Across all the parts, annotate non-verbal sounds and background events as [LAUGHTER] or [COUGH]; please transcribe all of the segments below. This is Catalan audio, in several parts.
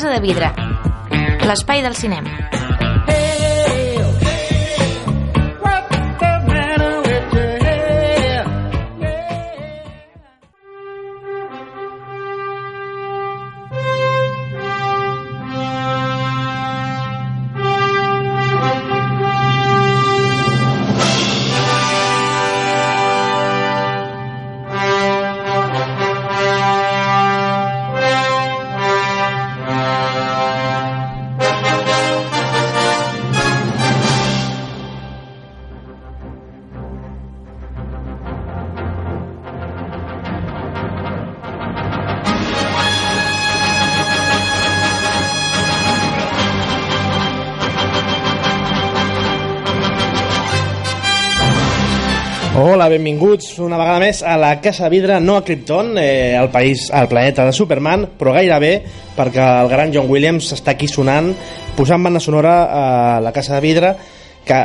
Casa de Vidre, l'espai del cinema. Benvinguts una vegada més a la Casa Vidre, no a Krypton, eh, el país, al planeta de Superman, però gairebé perquè el gran John Williams està aquí sonant, posant banda sonora a la Casa de Vidre, que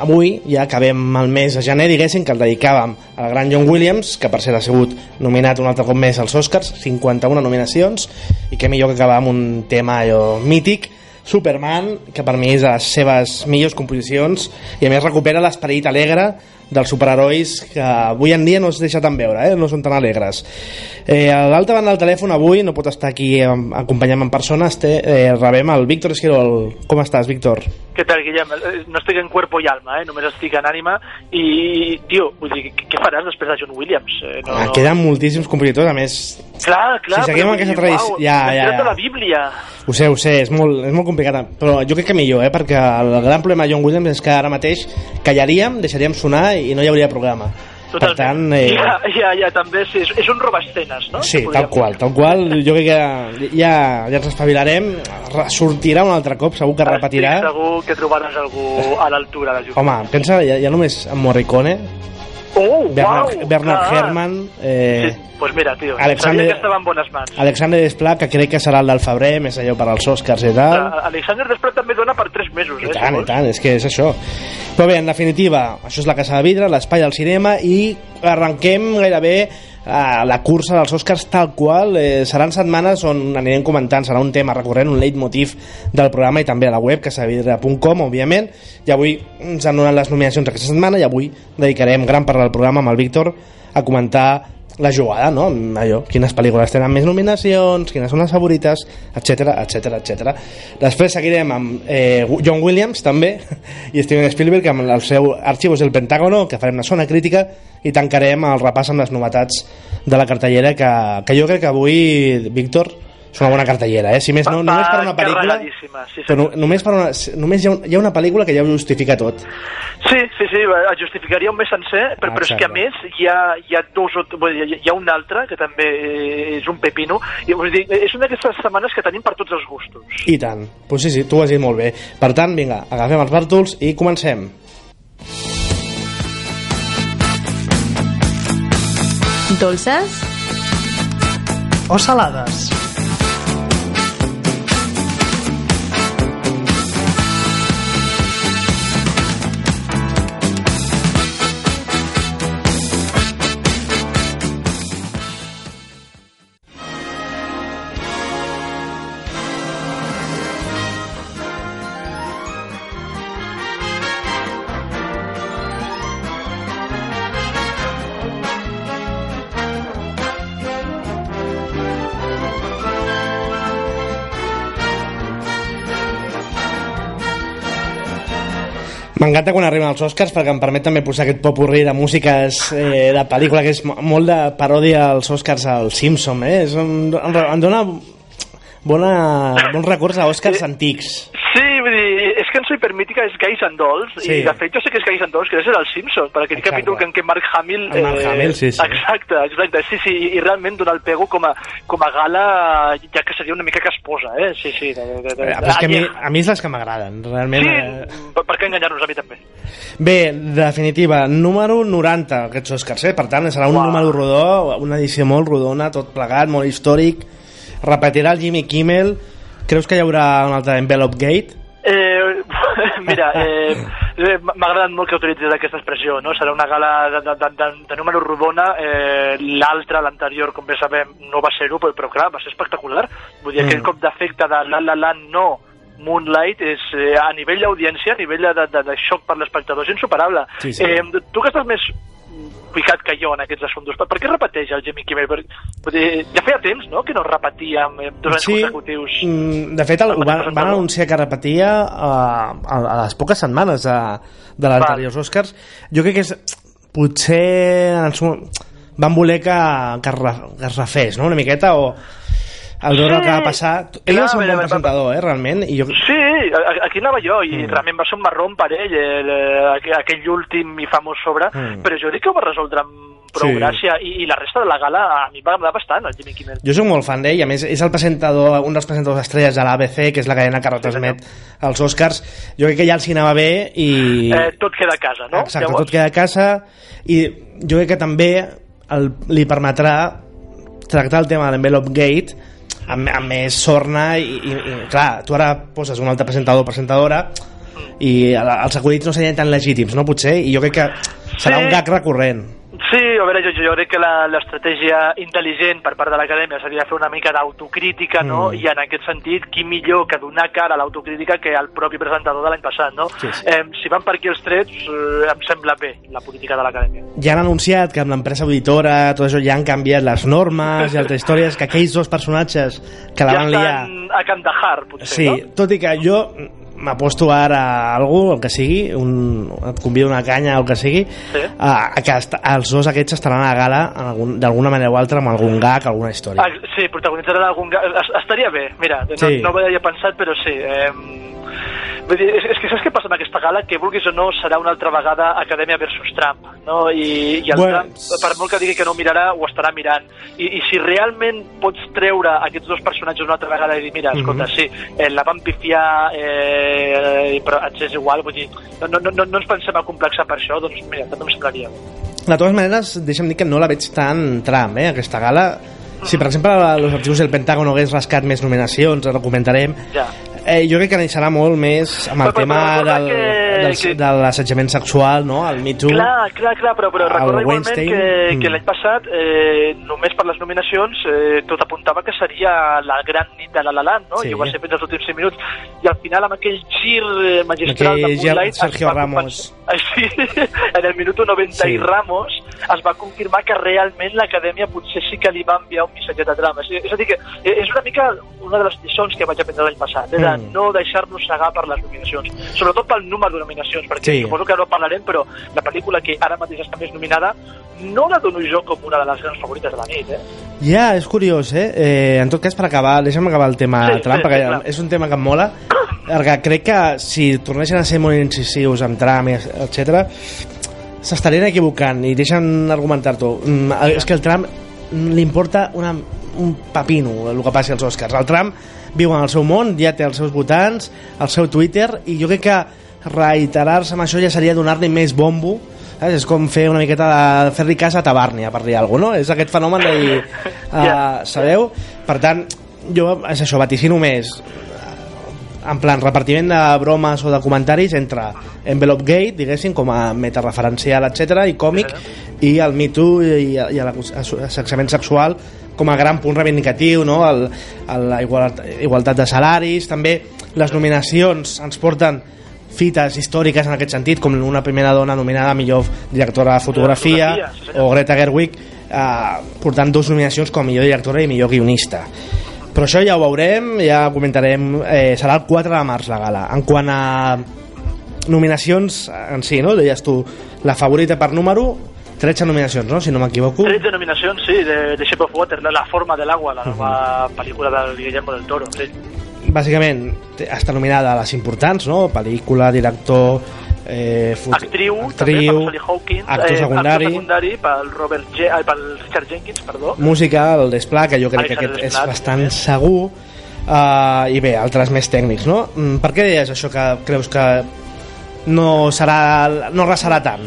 avui ja acabem el mes de gener, diguéssim, que el dedicàvem al gran John Williams, que per ser ha sigut nominat un altre cop més als Oscars, 51 nominacions, i que millor que acabar amb un tema allò mític, Superman, que per mi és de les seves millors composicions i a més recupera l'esperit alegre dels superherois que avui en dia no es deixa tan veure, eh? no són tan alegres. Eh, a l'altra banda del telèfon avui no pot estar aquí eh, acompanyant en persona, este, eh, rebem el Víctor Esquirol. Com estàs, Víctor? ¿Qué tal, Guillem? Eh, No estic en cuerpo i alma, eh? només estic en ànima i, tio, vull dir, què què faràs després de John Williams? Eh, no, Ah, queden moltíssims compositors, a més... Clar, clar, si seguim però aquesta tradició... Ja, ja, tirat de la ja. Bíblia. Ho sé, ho sé, és molt, és molt complicat, però jo crec que millor, eh? perquè el gran problema de John Williams és que ara mateix callaríem, deixaríem sonar i no hi hauria programa. Per tant, eh, Ja, ja, ja, també sí, és, és un robescenes, no? Sí, tal qual, tal qual. Jo crec que ja, ja ens espavilarem. Re- Sortirà un altre cop, segur que dir. repetirà. Estic segur que trobaràs algú a l'altura de Home, pensa, ja, ja només en Morricone, Oh, Bernard, uau, Bernard clar. Herrmann, eh, Sí, pues mira, tio, Alexander- sabia que estava en bones mans. Alexandre Desplat, que crec que serà el del febrer, més allò per als Oscars i tal. Alexander Desplat també dona per 3 mesos, I eh? si tant, i vols. tant, és que és això. Però bé, en definitiva, això és la Casa de Vidre, l'espai del cinema, i arrenquem gairebé a la cursa dels Oscars tal qual. Eh, seran setmanes on anirem comentant, serà un tema recurrent, un leitmotiv del programa i també a la web, casavidre.com, òbviament. I avui ens han donat les nominacions aquesta setmana i avui dedicarem gran part del programa amb el Víctor a comentar la jugada, no? Allò, quines pel·lícules tenen més nominacions, quines són les favorites, etc etc etc. Després seguirem amb eh, John Williams, també, [LAUGHS] i Steven Spielberg, amb el seu Archivos del Pentágono, que farem una zona crítica, i tancarem el repàs amb les novetats de la cartellera, que, que jo crec que avui, Víctor, és una bona cartellera, eh? Si més no, Va- només per una pel·lícula... sí, però no, senyor. només, per una, només hi ha, un, hi ha una pel·lícula que ja ho justifica tot. Sí, sí, sí, el justificaria un mes sencer, però, però és que a més hi ha, hi ha dos o, vull dir, hi ha un altre que també és un pepino, i vull dir, és una d'aquestes setmanes que tenim per tots els gustos. I tant. Pues sí, sí, tu ho has dit molt bé. Per tant, vinga, agafem els bàrtols i comencem. Dolces? o salades. M'encanta quan arriben els Oscars perquè em permet també posar aquest popurrí de músiques eh, de pel·lícula que és mo- molt de paròdia als Oscars al Simpson, eh? És un, em, em dona bona, bons records a Oscars antics. Vull dir, és que Guys and Dolls, Sí. i de fet jo sé que és Guys and Dolls, que és el Simpsons, per aquell Exacte. capítol que en què Mark Hamill... El Mark Hamill, sí, sí. Exacte, exacte, sí, sí, i, i realment donar el pego com a, com a gala, ja que seria una mica casposa, eh? Sí, sí. De, de, de, Eh, però és que a mi, a mi és les que m'agraden, realment. Sí, eh, per, què enganyar-nos a mi també? Bé, definitiva, número 90, aquests Oscars, eh? Per tant, serà un Uau. número rodó, una edició molt rodona, tot plegat, molt històric. Repetirà el Jimmy Kimmel. Creus que hi haurà un altre Envelope Gate? Eh, [LAUGHS] mira, eh, eh, m'ha agradat molt que utilitzis aquesta expressió, no? Serà una gala de, de, de, de, número rodona, eh, l'altra, l'anterior, com bé sabem, no va ser-ho, però, però clar, va ser espectacular. Vull dir, Mm. aquell cop d'efecte de La La Land no, Moonlight és eh, a nivell d'audiència, a nivell de, de, de xoc per l'espectador, és insuperable. Sí, sí. Eh, tu que estàs més picat que jo en aquests assumptes, per, per què repeteix el Jimmy Kimmel? Per, ja feia temps, no?, que no repetia amb eh, dos anys Sí, consecutius. mm, de fet el, van, van anunciar que repetia uh, a, a les poques setmanes de, de les Val. anteriors Oscars. Jo crec que és, potser en el van voler que, que, es que es refés, no?, una miqueta, o al veure Sí, el que va passar... Ell clar, és un bon va- presentador, eh, realment, i jo... Sí, aquí anava jo, i Mm. realment va ser un marrón per ell, el, eh, aqu- aquell últim i famós sobre, Mm. però jo crec que ho va resoldre amb prou Sí. gràcia, i, i la resta de la gala a mi va agradar bastant, el Jimmy Kimmel. Jo soc molt fan d'ell, a més és el presentador, un dels presentadors estrelles de l'ABC, que és la cadena que retransmet els Oscars. Jo crec que ja els hi anava bé i... Eh, tot queda a casa, no? Exacte, tot queda a casa i jo crec que també el, li permetrà tractar el tema de l'envelope gate amb, amb més sorna i, i, i clar, tu ara poses un altre presentador o presentadora i el- els acudits no serien tan legítims, no? Potser, i jo crec que serà Sí. un gag recurrent. Sí, a veure, jo, jo crec que la- l'estratègia intel·ligent per part de l'acadèmia seria fer una mica d'autocrítica, no? Mm. I en aquest sentit, qui millor que donar cara a l'autocrítica que el propi presentador de l'any passat, no? Sí, sí. Eh, si van per aquí els trets, eh, em sembla bé la política de l'acadèmia. Ja han anunciat que amb l'empresa auditora tot això ja han canviat les normes i altres històries, que aquells dos personatges que la ja van liar estan a Kandahar, potser, Sí, no? tot i que jo m'aposto ara a algú, el que sigui, un, et convido una canya o el que sigui, Sí. a, a que est els dos aquests estaran a la gala d'alguna manera o altra amb algun gag, alguna història. Ah, sí, protagonitzaran algun... ga- es- Estaria bé, mira, no, Sí. no ho havia pensat, però sí. Eh, vull dir, és, és que saps què passa amb aquesta gala? Que vulguis o no, serà una altra vegada Acadèmia versus Trump, no? I, i el Bueno, Trump, per molt que digui que no mirarà, ho estarà mirant. I, I si realment pots treure aquests dos personatges una altra vegada i dir, mira, escolta, Mhm. sí, eh, la van pifiar, eh, però ens és igual, vull dir, no, no, no, no ens pensem a complexar per això, doncs mira, també em semblaria. De totes maneres, deixa'm dir que no la veig tan Trump, eh, aquesta gala. Si, per exemple, els arxius del Pentágono hagués rascat més nominacions, ara ho comentarem, Ja. Eh, jo crec que serà molt més amb el Però- però tema del, que- del, que- de l'assetjament sexual, no? el Me Too. Clar, clar, clar, però, però recorda igualment Weinstein, que, mm. que l'any passat, eh, només per les nominacions, eh, tot apuntava que seria la gran nit de La La Land, no? Sí. I ho va ser fins als últims 5 minuts. I al final, amb aquell gir eh, magistral Aquell de Moonlight... Sergio Ramos. [LAUGHS] Sí, en el minut 90 Sí. i Ramos es va confirmar que realment l'Acadèmia potser sí que li va enviar un missatget de drama. És, a dir, que eh, és una mica una de les lliçons que vaig aprendre l'any passat, de Mm. no deixar-nos cegar per les nominacions. Sobretot pel número de nominacions, perquè Sí. suposo que ara no parlarem, però la pel·lícula que ara mateix està més nominada no la dono jo com una de les grans favorites de la nit, eh? Ja, és curiós, eh? eh en tot cas, per acabar, deixa'm acabar el tema Sí, Trump, sí, perquè sí, clar. és un tema que em mola, perquè crec que si tornessin a ser molt incisius amb Trump, etc s'estarien equivocant, i deixa'm argumentar-t'ho. Mm, És que el Trump li importa una, un papino el que passi als Oscars. El Trump viu en el seu món, ja té els seus votants, el seu Twitter, i jo crec que reiterar-se amb això ja seria donar-li més bombo saps? és com fer una miqueta de fer-li cas a Tabàrnia per dir alguna cosa, no? és aquest fenomen de dir [LAUGHS] uh, sabeu? per tant, jo és això, vaticino més eh, en plan repartiment de bromes o de comentaris entre Envelope Gate, diguéssim, com a metareferencial, etc i còmic, i el Me Too i, i l'assetjament sexual com a gran punt reivindicatiu, no? el, el, la igualtat, igualtat de salaris, també les nominacions ens porten fites històriques en aquest sentit, com una primera dona nominada millor directora de fotografia, fotografia, o Greta Gerwig eh, portant dues nominacions com a millor directora i millor guionista però això ja ho veurem, ja ho comentarem eh, serà el 4 de març la gala en quant a nominacions en si, no? Deies tu la favorita per número 13 nominacions, no? Si no m'equivoco 13 nominacions, sí, de, de Shape of Water, la, la forma de l'agua, la nova pel·lícula del Guillermo del Toro, sí. Bàsicament està nominada a les importants, no? Pel·lícula, director, eh, fot- Actriu, també, per actriu Hawkins, actor secundari, actor secundari pel, Robert G, ai, pel Richard Jenkins, perdó. música, el Desplat, que jo crec que aquest és Desplat, bastant també. segur, uh, i bé, altres més tècnics, no? Mm, Per què deies això que creus que no serà no resarà tant?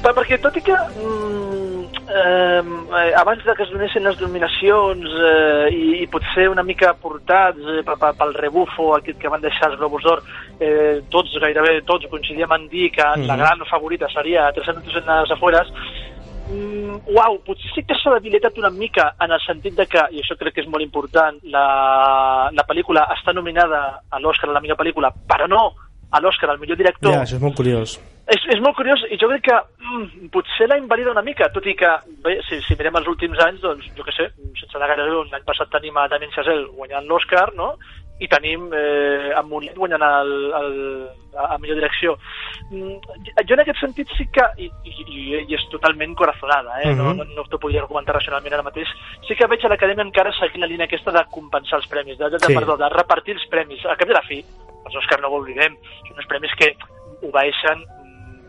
Per, perquè tot i que mm, eh, abans de que es donessin les nominacions eh, i, i potser una mica portats eh, pel, rebufo aquest que van deixar els Globus d'Or, eh, tots, gairebé tots, coincidíem en dir que Mhm. la gran favorita seria 300 en les afueres, Mm, uau, potser sí que s'ha debilitat una mica en el sentit de que, i això crec que és molt important, la, la pel·lícula està nominada a l'Oscar a la millor pel·lícula, però no a l'Oscar al millor director. Ja, això és molt curiós. És, és molt curiós i jo crec que mm, potser l'ha invalida una mica, tot i que, bé, si, si mirem els últims anys, doncs, jo què sé, sense anar gaire lluny, l'any passat tenim a Damien Chazelle guanyant l'Oscar, no?, i tenim eh, en Monet guanyant el, el, a, a millor direcció. Mm, jo en aquest sentit sí que, i, i, i, és totalment corazonada, eh? no, Mhm. no, no t'ho podria argumentar racionalment ara mateix, sí que veig a l'acadèmia encara seguint la línia aquesta de compensar els premis, de, de, Sí. perdó, de repartir els premis. A cap de la fi, els Òscar no ho oblidem, són uns premis que obeeixen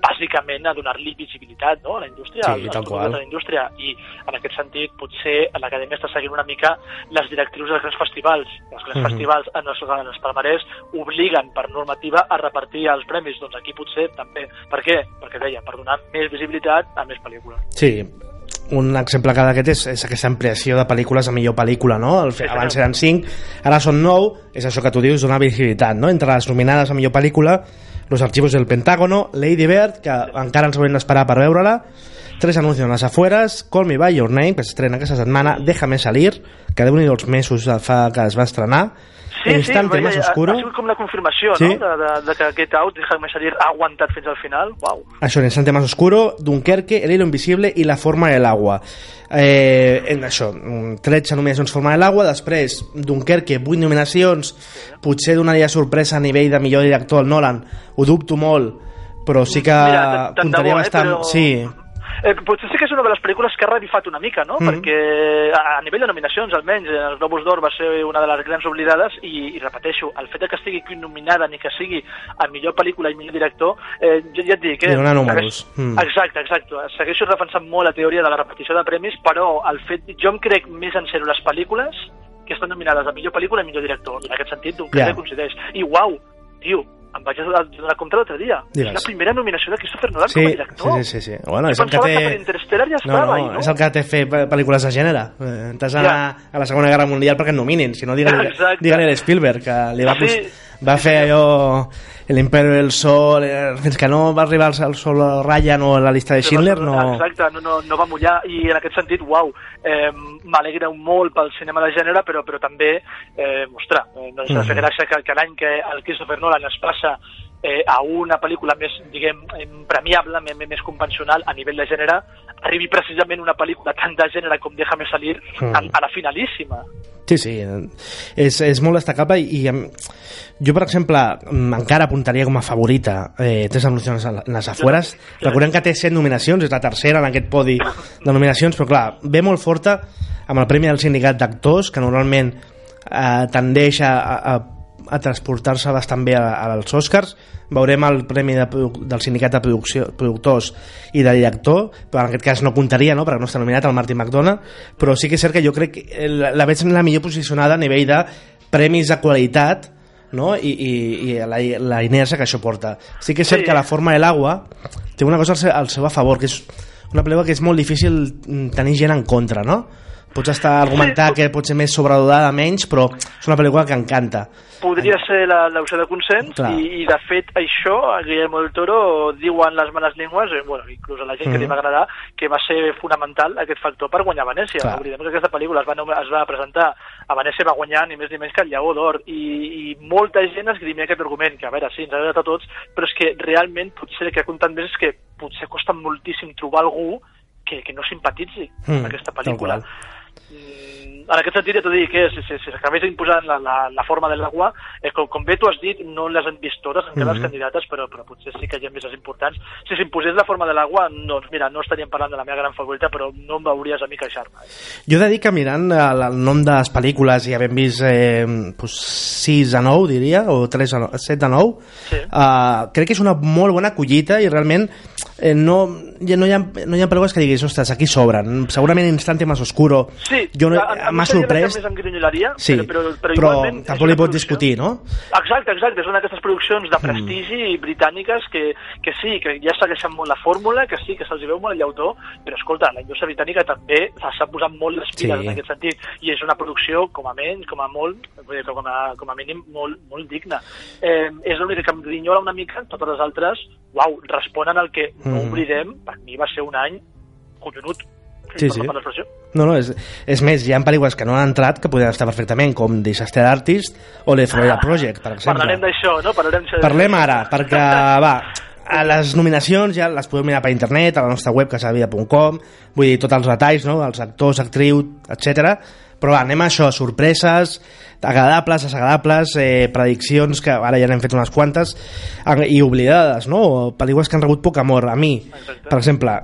bàsicament a donar-li visibilitat no? a la indústria, Sí, productes qual. de la indústria i en aquest sentit potser l'acadèmia està seguint una mica les directrius dels grans festivals els grans Mhm. festivals en els, en els palmarès obliguen per normativa a repartir els premis, doncs aquí potser també per què? perquè deia, per donar més visibilitat a més pel·lícules Sí, un exemple que d'aquest és, és aquesta ampliació de pel·lícules a millor pel·lícula, no? El, abans eren 5, ara són 9, és això que tu dius, donar visibilitat, no? Entre les nominades a millor pel·lícula, Los archivos del Pentágono, Lady Bird, que encara ens haurem d'esperar per veure-la, Tres anuncios en les afueres, Call Me By Your Name, que s'estrena aquesta setmana, Déjame Salir, que déu nhi els mesos fa que es va estrenar, Sí, Instante sí, Más ha, Oscuro, ha sigut com la confirmació, Sí. no?, de, de, de que aquest out, Déjame salir, ha aguantat fins al final. Uau. Això, en Instante Más Oscuro, Dunkerque, El hilo invisible i La forma de l'agua. Eh, en això, mm, 13 nominacions Forma de l'agua, després Dunkerque, 8 nominacions, potser donaria sorpresa a nivell de millor director al Nolan, ho dubto molt, però sí que Mira, tant de comptaria bo, eh, bastant... però- Sí, Eh, potser sí que és una de les pel·lícules que ha revifat una mica, no? Mhm. Perquè a, a nivell de nominacions, almenys, eh, els Globus d'Or va ser una de les grans oblidades i, i repeteixo, el fet que estigui aquí nominada ni que sigui a millor pel·lícula i millor director, eh, ja, ja et dic... Eh, dona números. Mm. Exacte, exacte. Segueixo defensant molt la teoria de la repetició de premis, però el fet, jo em crec més en sèrio les pel·lícules que estan nominades a millor pel·lícula i millor director. En aquest sentit, un Ja. yeah. coincideix. I uau, tio, em vaig donar compte l'altre dia. Digues. És la primera nominació de Christopher Nolan sí, com a director. sí, sí, sí. Bueno, és el que té... que per Interstellar ja No, estava, no, i no. és el que té fer pe- pel·lícules de gènere. Eh, T'has Ja. d'anar a la Segona Guerra Mundial perquè et nominin, si no digue-li digue a Spielberg, que li va, Sí. Va fer allò l'Imperio del Sol, eh, fins que no va arribar al Sol a Ryan o a la llista de Schindler, no... Exacte, no, no, no va mullar i en aquest sentit, uau, eh, m'alegra molt pel cinema de gènere, però, però també, eh, mostrar, eh, no de fer Mhm. gràcia que, que l'any que el Christopher Nolan es passa eh, a una pel·lícula més, diguem, em, premiable, més, més convencional a nivell de gènere, arribi precisament una pel·lícula tant de gènere com Déjame salir Mm. a, a la finalíssima. Sí, sí, és, és molt destacable i, i jo, per exemple, encara apuntaria com a favorita eh, tres nominacions en les afueres. Recordem que té set nominacions, és la tercera en aquest podi de nominacions, però clar, ve molt forta amb el Premi del Sindicat d'Actors, que normalment eh, tendeix a, a, a transportar-se bastant bé a- als Oscars. Veurem el Premi de, del Sindicat de Producció, Productors i de Director, però en aquest cas no comptaria, no?, perquè no està nominat el Martin McDonagh, però sí que és cert que jo crec que la, la veig la millor posicionada a nivell de premis de qualitat no? I, i, i la, la inèrcia que això porta. Sí que és cert Sí. que la forma de l'agua té una cosa al seu, al seu a favor, que és una pel·lícula que és molt difícil mm, tenir gent en contra, no? Pots estar argumentar Sí. que pot ser més sobredodada, menys, però és una pel·lícula que encanta. podria ser la- l'opció de consens Clar. i, i de fet això a Guillermo del Toro diuen les males llengües eh, bueno, inclús a la gent que Mhm. li va agradar que va ser fonamental aquest factor per guanyar Venècia Clar. no oblidem que aquesta pel·lícula es va, es va presentar a Venècia va guanyar ni més ni menys que el Lleó d'Or i, i molta gent esgrimia aquest argument que a veure, sí, ens ha agradat a tots però és que realment potser el que ha comptat més és que potser costa moltíssim trobar algú que, que no simpatitzi Mm, amb aquesta pel·lícula. Mm, en aquest sentit ja t'ho dic, eh, si, si, si s'acabés imposant la, la, la forma de l'aigua, eh, com, com bé tu has dit, no les hem vist totes, encara mm -hmm. les candidates, però, però potser sí que hi ha més importants. Si s'imposés la forma de l'aigua, doncs mira, no estaríem parlant de la meva gran favorita, però no em veuries a mi queixar-me. Jo he de dir que mirant el, el nom de les pel·lícules i havent vist eh, pues, 6 a 9, diria, o 3 a 9, 7 a 9, Sí. eh, crec que és una molt bona collita i realment eh, no, ja no, hi ha, no hi ha pel·lícules que diguis, ostres, aquí sobren. Segurament Instante más oscuro. Sí, jo no, m'ha sorprès. més em grinyolaria, Sí, però, però, però, però igualment tampoc li pots discutir, no? Exacte, exacte, és una d'aquestes produccions de prestigi britàniques que, que sí, que ja segueixen molt la fórmula, que sí, que se'ls veu molt el llautó, però escolta, la indústria britànica també s'ha posat molt les piles Sí. en aquest sentit, i és una producció, com a menys, com a molt, com a, com a mínim, molt, molt digna. Eh, és l'única que em grinyola una mica, totes les altres, uau, responen al que, no Mm. oblidem, per mi va ser un any collonut. Sí, sí. no. No, és, és més, hi ha pel·lícules que no han entrat que podrien estar perfectament, com Disaster Artist o The Florida Project, per exemple. Parlarem d'això, no? Parlarem d'això. Parlem ara, [LAUGHS] perquè, va, a les nominacions ja les podeu mirar per internet, a la nostra web, casavida.com, vull dir, tots els detalls, no?, els actors, actriu, etc. Però va, anem a això, sorpreses, agradables, desagradables, eh, prediccions, que ara ja n'hem fet unes quantes, i oblidades, no?, pel·lícules que han rebut poc amor. A mi, Exacte. per exemple,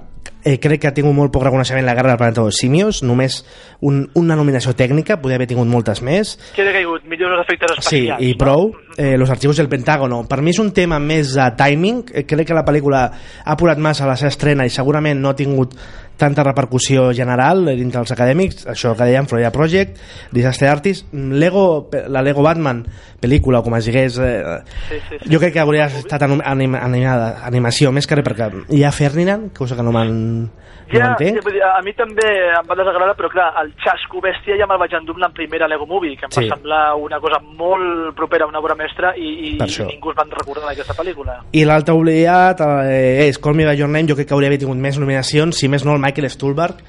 eh, crec que ha tingut molt poc reconeixement la Guerra del Planeta dels Simios, només un, una nominació tècnica, podia haver tingut moltes més, Què ha caigut? Millors efectes Sí, especials. i prou. Eh, los archivos del Pentágono. Per mi és un tema més de timing. Eh, crec que la pel·lícula ha apurat massa a la seva estrena i segurament no ha tingut tanta repercussió general dintre els acadèmics. Això que dèiem, Florida Project, Disaster Artist, Lego, la Lego Batman, pel·lícula, com es digués, eh, Sí, sí, sí. jo crec que hauria estat anim, anim, animada, animació, més que res, perquè hi ha Ferdinand, cosa que no no Ja, ja, vull dir, a mi també em va desagradar, però clar, el xasco bèstia ja me'l vaig endur en la primera Lego Movie, que em Sí. va semblar una cosa molt propera a una obra mestra i, i, i ningú es van recordar d'aquesta pel·lícula. I l'altre oblidat eh, és Call Me By Your Name, jo crec que hauria tingut més nominacions, si més no el Michael Stuhlbarg,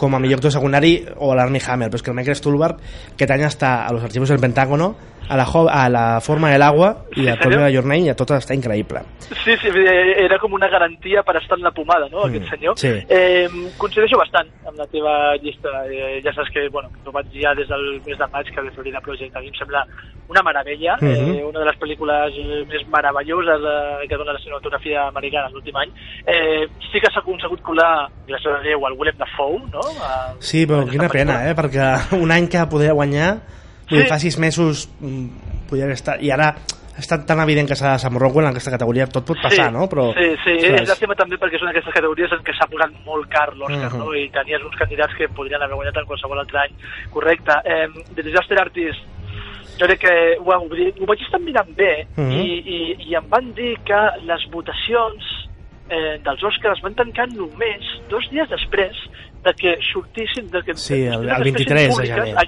com a millor actor secundari o l'Armie Hammer, però és que el Michael Stuhlbarg aquest any està a los archivos del Pentágono a la, a la forma del agua i Sí, a sèrio? By Your Name i a tot està increïble Sí, sí, era com una garantia per estar en la pomada, no?, aquest senyor. Mm, sí. Eh, coincideixo bastant amb la teva llista. Eh, ja saps que, bueno, ho vaig dir ja des del mes de maig, que The Florida Project a mi em sembla una meravella, Mhm. eh, una de les pel·lícules eh, més meravelloses eh, que dona la cinematografia americana l'últim any. Eh, sí que s'ha aconsegut colar, gràcies a Déu, el Willem Dafoe, no? A, Sí, però quina pena, eh? perquè un any que poder guanyar vull dir, Sí. fa sis mesos mm, podia haver estat i ara ha estat tan evident que s'ha de Sam Rockwell en aquesta categoria tot pot passar, sí, no? Però, sí, sí, ostres, és llàstima també perquè és una d'aquestes categories en què s'ha posat molt car l'Òscar, Mhm. no? I tenies uns candidats que podrien haver guanyat en qualsevol altre any. Correcte. Eh, The Disaster Artist, jo crec que ho, ho, ho vaig estar mirant bé Mhm. i, i, i em van dir que les votacions eh, dels Oscars van tancar només dos dies després de que sortissin... De que, Sí, el- de el es fessin 23 de gener. Mm.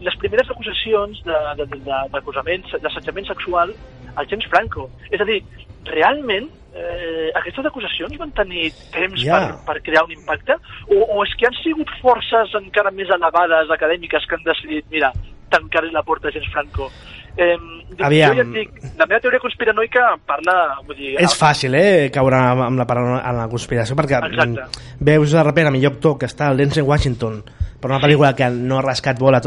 Les primeres acusacions d'acusament, d'assetjament sexual al James Franco. És a dir, realment eh, aquestes acusacions van tenir temps Ja. per, per crear un impacte? O, o és que han sigut forces encara més elevades acadèmiques que han decidit, mira, tancar la porta a James Franco? Eh, Aviam. Jo ja dic, la meva teoria conspiranoica parla... Vull dir, és fàcil, eh, caure amb la, en la conspiració, perquè Exacte. mm, veus de repente a millor actor que està el Denzel Washington per una pel·lícula que no ha rascat bola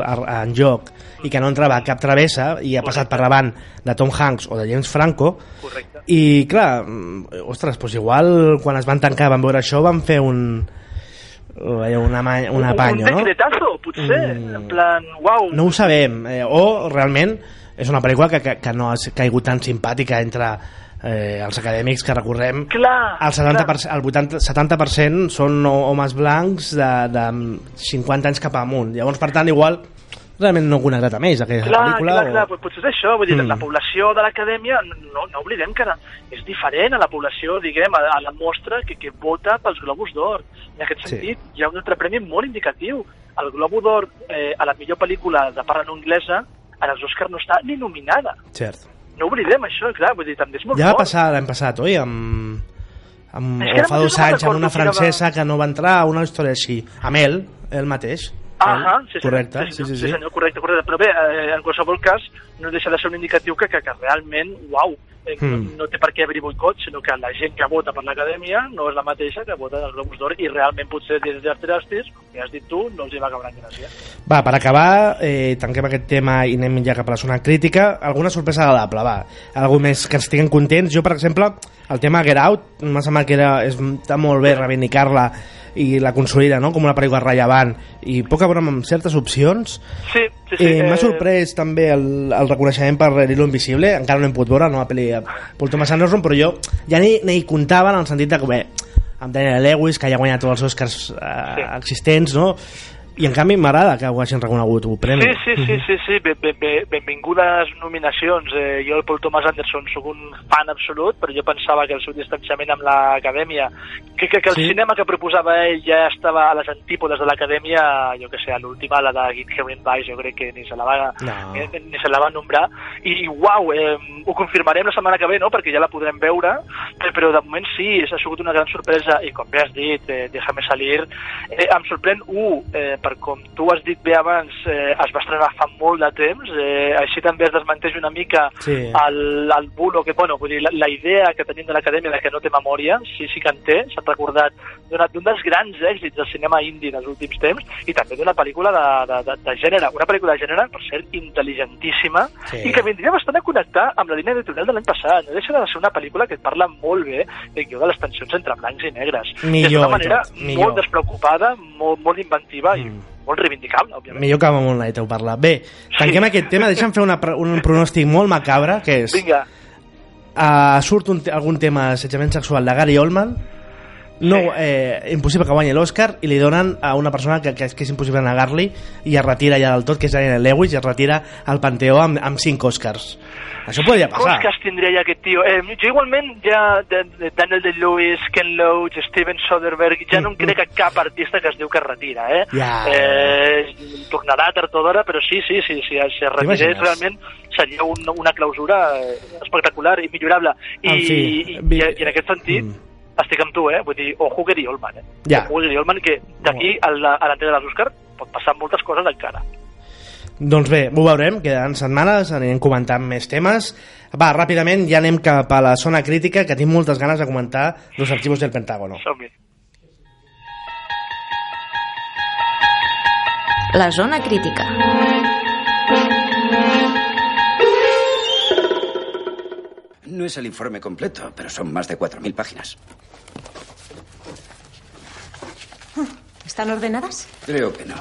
en joc i que no entrava a cap travessa i ha passat per davant de Tom Hanks o de James Franco Correcte. i clar, mm, ostres, doncs igual quan es van tancar van veure això van fer un eh, una, ma- un apanyo, un no? decretazo, potser, Mm. en plan, uau, No ho sabem, eh, o realment és una pel·lícula que, que, que no ha caigut tan simpàtica entre eh, els acadèmics que recordem clar, el, 70%, el 80, 70% són homes blancs de, de 50 anys cap amunt llavors per tant igual realment no connectat amb ells aquesta Clar, pel·lícula clar, o... clar, pot- potser és això, vull dir, Mm. la població de l'acadèmia, no, no oblidem que és diferent a la població, diguem, a, a la mostra que, que vota pels Globus d'Or. En aquest Sí. sentit, hi ha un altre premi molt indicatiu. El Globo d'Or eh, a la millor pel·lícula de parla no anglesa, a les Oscars no està ni nominada. Cert. No oblidem això, clar, vull dir, també és molt ja va passar l'any passat, oi? Amb, amb, o fa dos anys amb una francesa que no va entrar una història així amb ell, ell mateix Ah, sí, sí, correcte, sí, sí, sí, sí, sí. senyor, correcte, correcte. Però bé, eh, en qualsevol cas, no deixa de ser un indicatiu que, que, que realment, uau, eh, Mm. no té per què haver-hi boicot, sinó que la gent que vota per l'acadèmia no és la mateixa que vota dels Globus d'Or i realment potser des d'Arterastis, com ja has dit tu, no els hi va caure en gràcia. Va, per acabar, eh, tanquem aquest tema i anem ja cap a la zona crítica. Alguna sorpresa agradable, va. Algú més que estiguem contents. Jo, per exemple, el tema Get Out, m'ha semblat que era, és, està molt bé reivindicar-la i la consolida no? com una pel·lícula rellevant i poc a veure amb certes opcions Sí, sí, sí. eh, m'ha sorprès també el, el reconeixement per l'Hilo Invisible encara no hem pogut veure, no, la pel·li de Paul Thomas Anderson, però jo ja ni, ni hi comptava en el sentit de que bé, amb Daniel Lewis, que ja ha guanyat tots els Oscars eh, Sí. existents, no? I en canvi m'agrada que ho hagin reconegut un premi. Sí, sí, sí, sí, sí. Ben, ben, ben, benvingudes nominacions. Eh, jo, el Paul Thomas Anderson, sóc un fan absolut, però jo pensava que el seu distanciament amb l'acadèmia, que, que, que el Sí. cinema que proposava ell ja estava a les antípodes de l'acadèmia, jo que sé, a l'última, la de Inherent Vice, jo crec que ni se la va, No. eh, ni se la va nombrar. I, uau, eh, ho confirmarem la setmana que ve, no?, perquè ja la podrem veure, però, però de moment sí, ha sigut una gran sorpresa, i com bé has dit, eh, Déjame salir, eh, em sorprèn, un, eh, per com tu has dit bé abans, eh, es va estrenar fa molt de temps, eh, així també es desmenteix una mica Sí. el, el bulo, que, bueno, vull dir, la, la idea que tenim de l'acadèmia de que no té memòria, sí, sí que en té, s'ha recordat d'un dels grans èxits del cinema indi dels últims temps, i també d'una pel·lícula de, de, de, de gènere, una pel·lícula de gènere, per cert, intel·ligentíssima, Sí. i que vindria bastant a connectar amb la línia editorial de l'any passat. No deixa de ser una pel·lícula que parla molt bé de, de les tensions entre blancs i negres. Millor D'una i manera tot, millor. molt despreocupada, molt, molt inventiva i Mm. Molt reivindicable, òbviament. Millor que amb Moonlight heu parlat. Bé, tanquem aquest tema, deixa'm fer una, un pronòstic molt macabre, que és... Vinga, Uh, surt un, algun tema d'assetjament sexual de Gary Oldman no, Sí. eh, impossible que guanyi l'Oscar i li donen a una persona que, que, és- que és impossible negar-li i es retira ja del tot, que és Daniel Lewis i es retira al Panteó amb, amb 5 Oscars això podria passar Oscars tindria ja aquest tio. Eh, jo igualment ja de, de Daniel Day-Lewis, Ken Loach, Steven Soderbergh, ja no em crec a cap artista que es diu que es retira, eh? Ja. eh tornarà tard o d'hora, però sí, sí, sí, sí, si es retirés realment seria un, una clausura eh, espectacular i millorable. I, En fi, i, i, i en aquest sentit, Mm. Estic amb tu, eh? Vull dir, ojo Gary Oldman, eh? Ja. Ojo Gary Oldman, que d'aquí a l'entrega dels Oscars pot passar moltes coses encara. doncs bé, ho veurem, queden setmanes anirem comentant més temes va, ràpidament ja anem cap a la zona crítica que tinc moltes ganes de comentar los archivos del Pentágono Som-hi. La zona crítica. No es el informe completo, pero son más de 4.000 páginas. ¿Están ordenadas? Creo que no.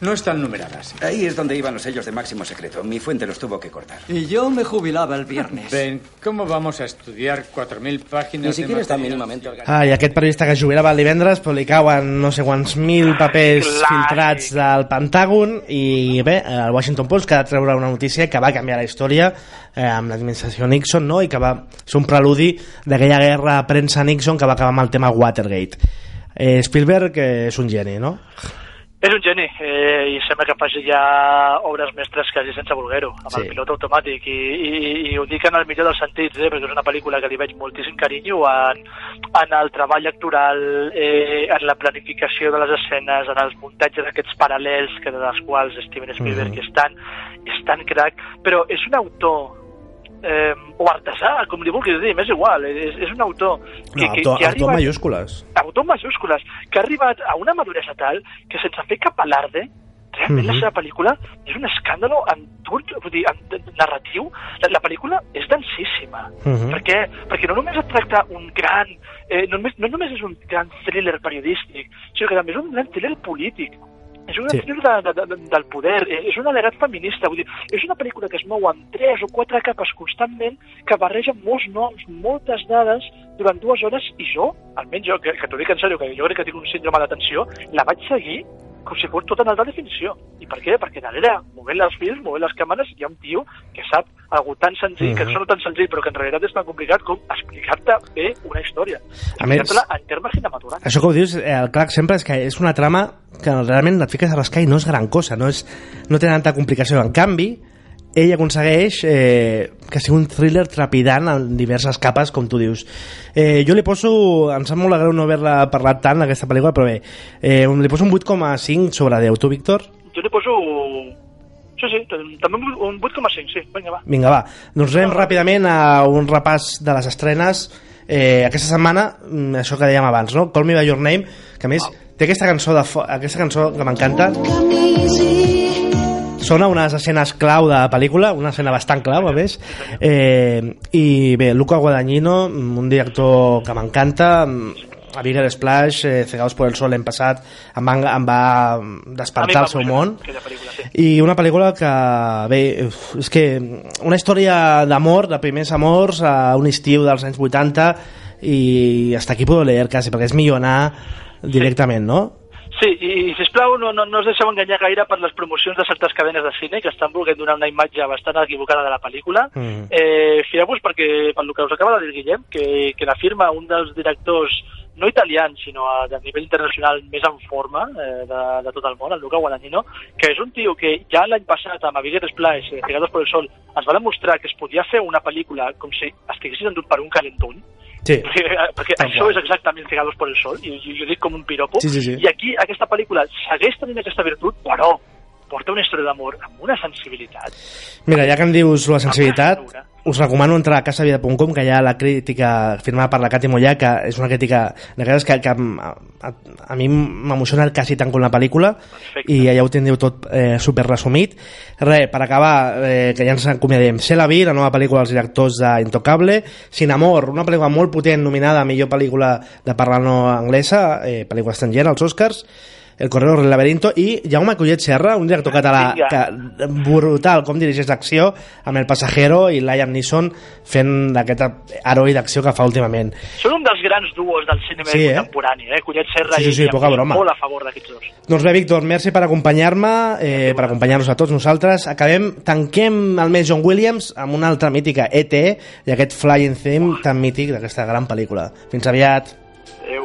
No están numeradas. Ahí es donde iban los sellos de máximo secreto. Mi fuente los tuvo que cortar. Y yo me jubilaba el viernes. Ben, ¿cómo vamos a estudiar 4.000 páginas Ni siquiera de está material? mínimamente organizado. Ah, i aquest periodista que es jubilava el divendres però li cauen no sé quants mil papers Clàssic. filtrats del Pentàgon i bé, el Washington Post que ha de treure una notícia que va canviar la història eh, amb l'administració Nixon no? i que va ser un preludi d'aquella guerra premsa-Nixon que va acabar amb el tema Watergate eh, Spielberg eh, és un geni, no? És un geni, eh, i sembla que faci ja obres mestres quasi sense voler-ho, amb Sí. el pilot automàtic, i, i, i ho dic en el millor dels sentits, eh, perquè és una pel·lícula que li veig moltíssim carinyo en, en el treball actoral, eh, en la planificació de les escenes, en els muntatges d'aquests paral·lels que de les quals Steven Spielberg Mhm. és, tan, és tan crac, però és un autor eh, o artesà, com li vulguis dir, m'és igual, és, és un autor que, No, que, autor, que ha autor arribat mayúscules autor majúscules, que ha arribat a una maduresa tal que sense fer cap alarde, realment la Mhm. seva pel·lícula és un escàndalo en tot, vull dir, en, narratiu. La, la pel·lícula és densíssima. Mhm. Per què? Perquè no només es tracta un gran... Eh, no, només, no només és un gran thriller periodístic, sinó que també és un gran thriller polític. És un Sí. de, de, de, del poder, és un alegat feminista, vull dir, és una pel·lícula que es mou en tres o quatre capes constantment, que barreja molts noms, moltes dades, durant dues hores, i jo, almenys jo, que, que t'ho dic en sèrio, que jo crec que tinc un síndrome d'atenció, la vaig seguir com si fos tota en alta definició. I per què? Perquè darrere, movent les fils, movent les càmeres, hi ha un tio que sap algo tan senzill, que no Mhm. sona tan senzill, però que en realitat és tan complicat com explicar-te bé una història. A més- en termes cinematogràfics. Això que ho dius, eh, el clar sempre és que és una trama que realment et fiques a l'escai i no és gran cosa, no, és, no té tanta complicació. En canvi, ell aconsegueix eh, que sigui un thriller trepidant en diverses capes, com tu dius. Eh, jo li poso, em sap molt greu no haver-la parlat tant, aquesta pel·lícula, però bé, eh, li poso un 8,5 sobre 10. Tu, Víctor? Jo li poso... Sí, sí, també un 8,5, sí. Vinga, va. Vinga, va. Doncs anem ràpidament a un repàs de les estrenes. Eh, aquesta setmana, mm, això que dèiem abans, no? Call Me By Your Name, que a més té aquesta cançó, de aquesta cançó que m'encanta. Sona unes escenes clau de la pel·lícula, una escena bastant clau, a més. Eh, I bé, Luca Guadagnino, un director que m'encanta, a Bigger Splash, eh, Cegados por el Sol l'hem passat, em va, em va despertar el seu món. Sí. I una pel·lícula que, bé, és que una història d'amor, de primers amors, a un estiu dels anys 80, i hasta aquí puedo leer quasi, perquè és millonar directament, no? Sí, i sisplau, no, no, no us deixeu enganyar gaire per les promocions de certes cadenes de cine que estan volent donar una imatge bastant equivocada de la pel·lícula. Mm. Eh, Fieu-vos perquè, pel que us acaba de dir Guillem, que, que la firma, un dels directors no italians, sinó a, a nivell internacional més en forma eh, de, de tot el món, el Luca Guadagnino, que és un tio que ja l'any passat amb A Bigger Splash, eh, Cegados por el Sol, es va demostrar que es podia fer una pel·lícula com si estiguessis endut per un calentón, Sí. perquè, perquè Tal això és exactament Cegados por el Sol, i jo, jo dic com un piropo, Sí, sí, sí. i aquí aquesta pel·lícula segueix tenint aquesta virtut, però porta una història d'amor amb una sensibilitat. Mira, ja que em dius la sensibilitat, us recomano entrar a casavida.com, que hi ha la crítica firmada per la Cati Mollà, que és una crítica d'aquelles que, que a, a, a mi m'emociona quasi tant com la pel·lícula, i allà ho tindreu tot eh, super resumit. Re, per acabar, eh, que ja ens acomiadem, Sé la vi, la nova pel·lícula dels directors d'Intocable, Sin Amor, una pel·lícula molt potent, nominada a millor pel·lícula de parla no anglesa, eh, pel·lícula estrangera, als Oscars, El Correo del Laberinto i Jaume Collet Serra, un director català que, brutal com dirigeix l'acció amb El Passajero i Liam Neeson fent aquest heroi d'acció que fa últimament. Són un dels grans duos del cinema Sí, eh? contemporani, eh? Collet Serra Sí, sí, sí, i poca Liam broma. Molt a favor d'aquests dos. Doncs bé, Víctor, merci per acompanyar-me, eh, per acompanyar-nos a tots nosaltres. Acabem, tanquem el mes John Williams amb una altra mítica, E.T., i aquest Flying Theme tan mític d'aquesta gran pel·lícula. Fins aviat. Adéu.